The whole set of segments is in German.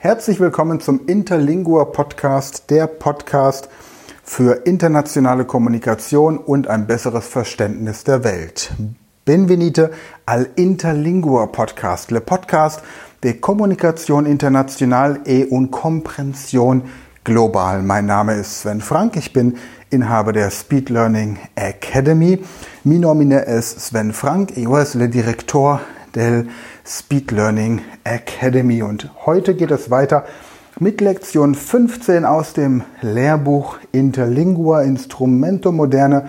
Herzlich willkommen zum Interlingua Podcast, der Podcast für internationale Kommunikation und ein besseres Verständnis der Welt. Benvenite al Interlingua Podcast, le podcast de Kommunikation international e un comprension global. Mein Name ist Sven Frank, ich bin Inhaber der Speed Learning Academy. Mi nomine es Sven Frank, io es le director del Speed Learning Academy. Und heute geht es weiter mit Lektion 15 aus dem Lehrbuch Interlingua Instrumento Moderne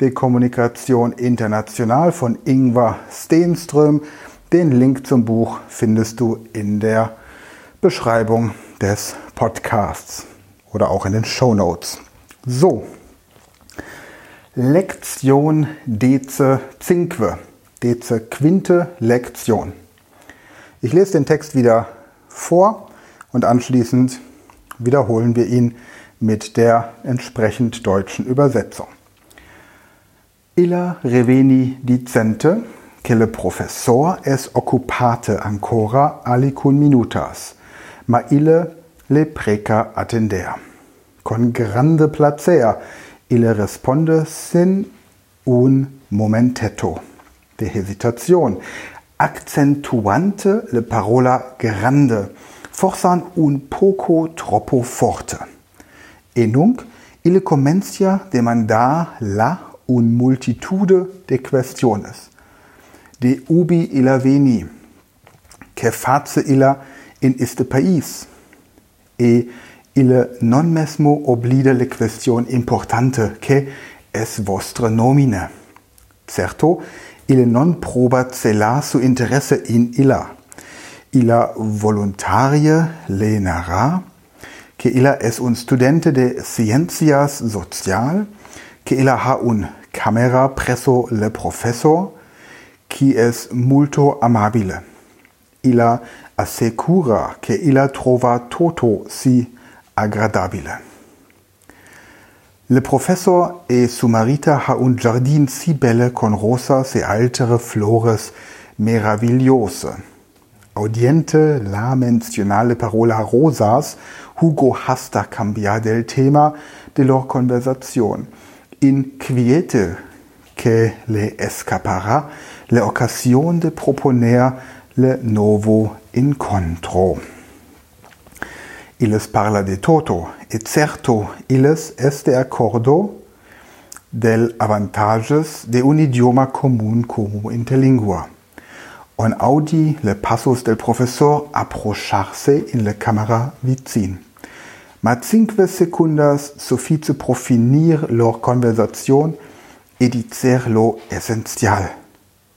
de Kommunikation International von Ingvar Steenström. Den Link zum Buch findest du in der Beschreibung des Podcasts oder auch in den Show Notes. So, Lektion Deze Cinque, Deze Quinte Lektion. Ich lese den Text wieder vor und anschließend wiederholen wir ihn mit der entsprechend deutschen Übersetzung. Illa reveni dicente che professor es occupate ancora alicun minutas, ma ille le preca attender. Con grande placer ille responde sin un momentetto de hesitation, accentuante le parola grande, forsan un poco troppo forte. E nunc, ille comencia demandar la un multitude de questiones. De ubi illa veni, che face illa in iste pais, e ille non mesmo oblida le question importante, che es vostre nomine. Certo, ille non probat celar su interesse in illa. Illa voluntarie le narra, que illa es un studente de ciencias social, que illa ha un camera presso le professor, qui es multo amabile. Illa assecura que illa trova toto si agradabile. Le professor e su marita ha un giardin si belle con rosas e altere flores meravigliose. Audiente la mencionale parola rosas, Hugo hasta cambiar del tema de lor conversación. Inquiete que le escapará le ocasión de proponer le novo incontro. Illes parla de toto, et certo illes es de accordo del avantages de un idioma común como interlingua. On audi le passos del professor approcharse in le camera vicin. Ma cinque secundas suffice pro finir lor conversation e dicer lo essential.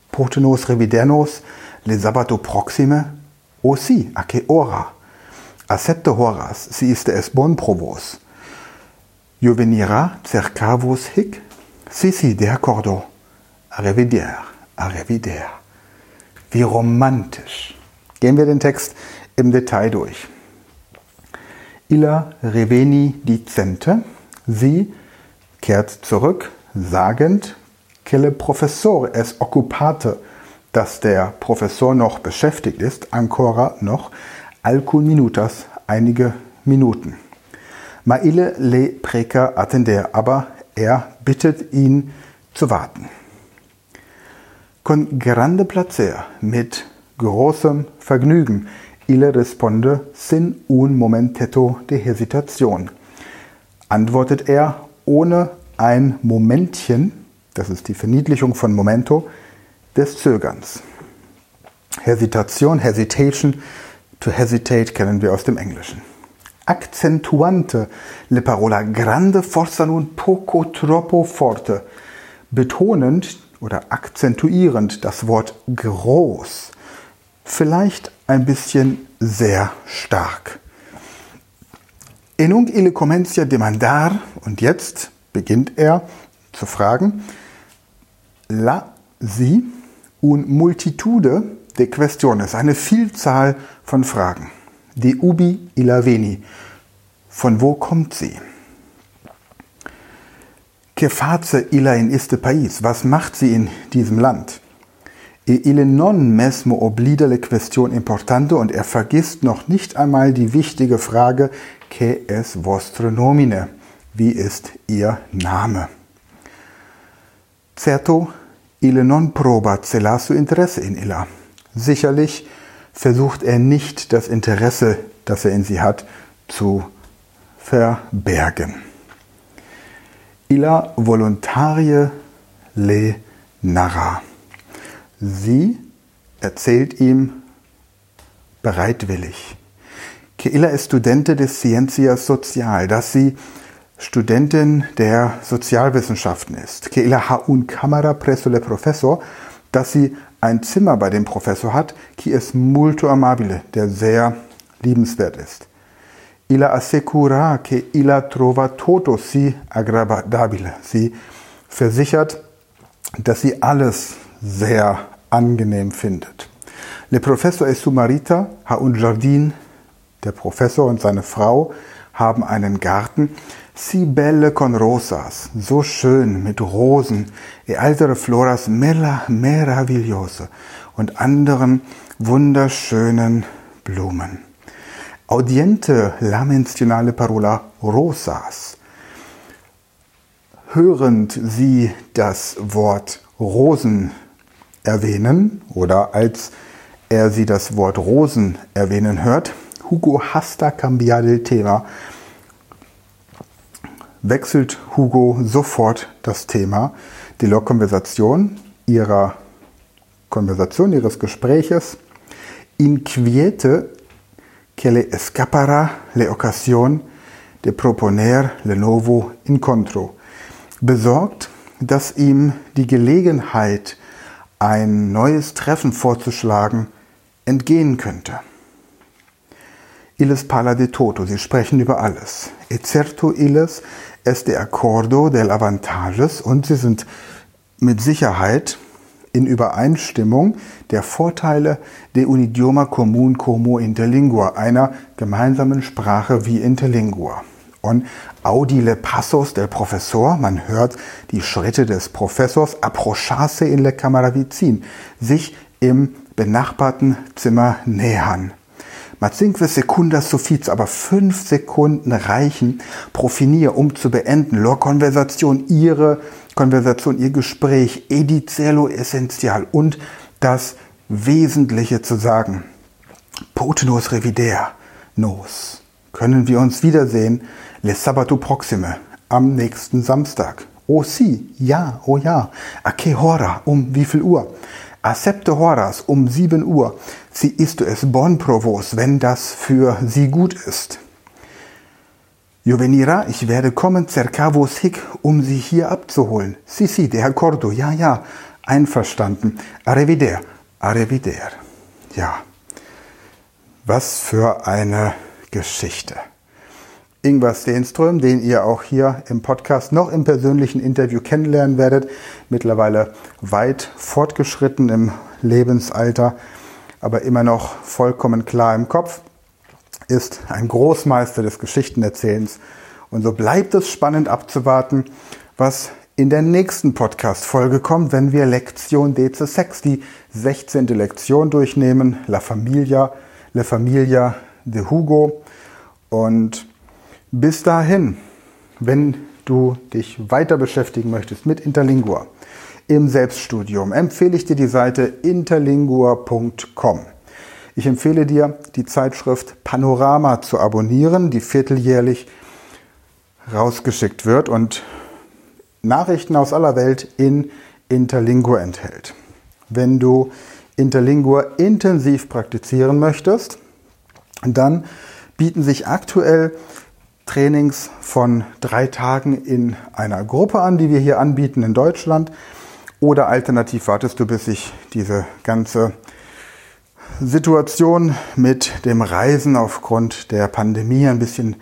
Potenos revidernos le sabato proxime, si, a che ora? A sette horas, si iste es bon provos. Io venira cercavos hic? Si, si, de accordo. A revider, a revider. Wie romantisch. Gehen wir den Text im Detail durch. Illa reveni dicente, sie kehrt zurück, sagend, que le professor es occupate, dass der Professor noch beschäftigt ist, ancora noch, alcun minutas, einige Minuten. Ma ille le preca attender, aber er bittet ihn zu warten. Con grande placer, mit großem Vergnügen, ille responde sin un momentetto de hesitation. Antwortet er ohne ein Momentchen, das ist die Verniedlichung von Momento, des Zögerns. Hesitation, Hesitation, to hesitate kennen wir aus dem Englischen. Accentuante, le parola grande forza nun poco troppo forte. Betonend oder akzentuierend das Wort groß. Vielleicht ein bisschen sehr stark. Enung ille comencia demandar, und jetzt beginnt er zu fragen, la, sie, un multitude de questiones, eine Vielzahl von Fragen. De ubi illa veni, von wo kommt sie? Que face illa in iste país, was macht sie in diesem Land? E il non mesmo oblida le questione importante und er vergisst noch nicht einmal die wichtige Frage, che es vostro nomine? Wie ist ihr Name? Certo, il non proba celar interesse in illa. Sicherlich versucht er nicht das Interesse, das er in sie hat, zu verbergen. Illa volontarie le narra. Sie erzählt ihm bereitwillig. Illa es studente de ciencias social, dass sie Studentin der Sozialwissenschaften ist. Que illa ha un camera presso le professor, dass sie ein Zimmer bei dem Professor hat, qui es multo amabile, der sehr liebenswert ist. Illa assicura que illa trova toto si agradabile. Sie versichert, dass sie alles sehr angenehm findet. Le professor e su marita ha un jardin. Der Professor und seine Frau haben einen Garten. Si belle con rosas, so schön mit Rosen, e altere floras mela meravigliose und anderen wunderschönen Blumen. Audiente la menzionale parola rosas. Hörend Sie das Wort Rosen erwähnen oder als er sie das Wort Rosen erwähnen hört, Hugo hasta cambiar el tema, wechselt Hugo sofort das Thema la Konversation ihrer Konversation, ihres Gespräches, inquiete que le escapara le ocasión de proponer le nuevo encontro. Besorgt, dass ihm die Gelegenheit ein neues Treffen vorzuschlagen, entgehen könnte. Illes parla de toto, sie sprechen über alles. E certo illes es de accordo del avantages und sie sind mit Sicherheit in Übereinstimmung der Vorteile de un idioma común como interlingua, einer gemeinsamen Sprache wie interlingua. Und audile passos del professor, man hört die Schritte des Professors, approcharse in le camera vicin, sich im benachbarten Zimmer nähern. Mat cinque secundas suffiz, aber fünf Sekunden reichen pro finir, um zu beenden. Lor Konversation, ihre Konversation, ihr Gespräch, edicello essential und das Wesentliche zu sagen. Potenos revider, nos. Können wir uns wiedersehen? Le sabato proxime, am nächsten Samstag. Oh si, ja, oh ja. A que hora, um wie viel Uhr? A septe horas, um 7 Uhr. Sie ist es bon provos, wenn das für sie gut ist. Juvenira, ich werde kommen, cercavos hic, um sie hier abzuholen. Si, si, de accordo, ja, ja, einverstanden. Arrivider, arrivider. Ja, was für eine Geschichte. Ingvar Stenström, den ihr auch hier im Podcast noch im persönlichen Interview kennenlernen werdet, mittlerweile weit fortgeschritten im Lebensalter, aber immer noch vollkommen klar im Kopf, ist ein Großmeister des Geschichtenerzählens. Und so bleibt es spannend abzuwarten, was in der nächsten Podcast-Folge kommt, wenn wir Lektion DC6, die 16. Lektion durchnehmen, La Familia, La Familia de Hugo. Und bis dahin, wenn du dich weiter beschäftigen möchtest mit Interlingua im Selbststudium, empfehle ich dir die Seite interlingua.com. Ich empfehle dir, die Zeitschrift Panorama zu abonnieren, die vierteljährlich rausgeschickt wird und Nachrichten aus aller Welt in Interlingua enthält. Wenn du Interlingua intensiv praktizieren möchtest, dann bieten sich aktuell Trainings von drei Tagen in einer Gruppe an, die wir hier anbieten in Deutschland. Oder alternativ wartest du, bis sich diese ganze Situation mit dem Reisen aufgrund der Pandemie ein bisschen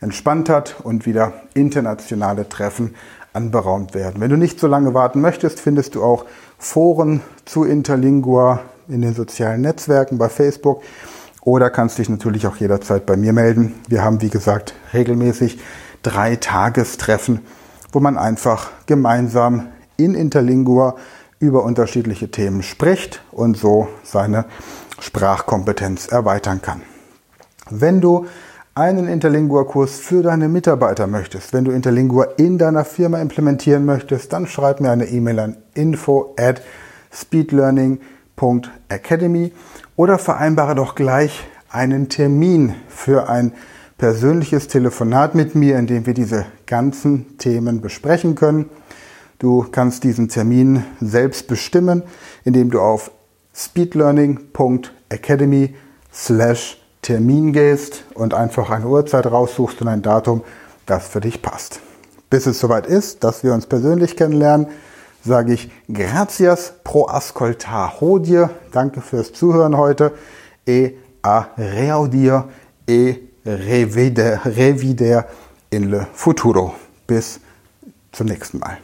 entspannt hat und wieder internationale Treffen anberaumt werden. Wenn du nicht so lange warten möchtest, findest du auch Foren zu Interlingua in den sozialen Netzwerken bei Facebook oder kannst dich natürlich auch jederzeit bei mir melden. Wir haben, wie gesagt, regelmäßig drei Tagestreffen, wo man einfach gemeinsam in Interlingua über unterschiedliche Themen spricht und so seine Sprachkompetenz erweitern kann. Wenn du einen Interlingua-Kurs für deine Mitarbeiter möchtest, wenn du Interlingua in deiner Firma implementieren möchtest, dann schreib mir eine E-Mail an info at speedlearning.academy oder vereinbare doch gleich einen Termin für ein persönliches Telefonat mit mir, in dem wir diese ganzen Themen besprechen können. Du kannst diesen Termin selbst bestimmen, indem du auf speedlearning.academy slash Termin gehst und einfach eine Uhrzeit raussuchst und ein Datum, das für dich passt. Bis es soweit ist, dass wir uns persönlich kennenlernen, sage ich Gracias pro ascoltar hodie. Danke fürs Zuhören heute. E a reaudir e revider, revider in le futuro. Bis zum nächsten Mal.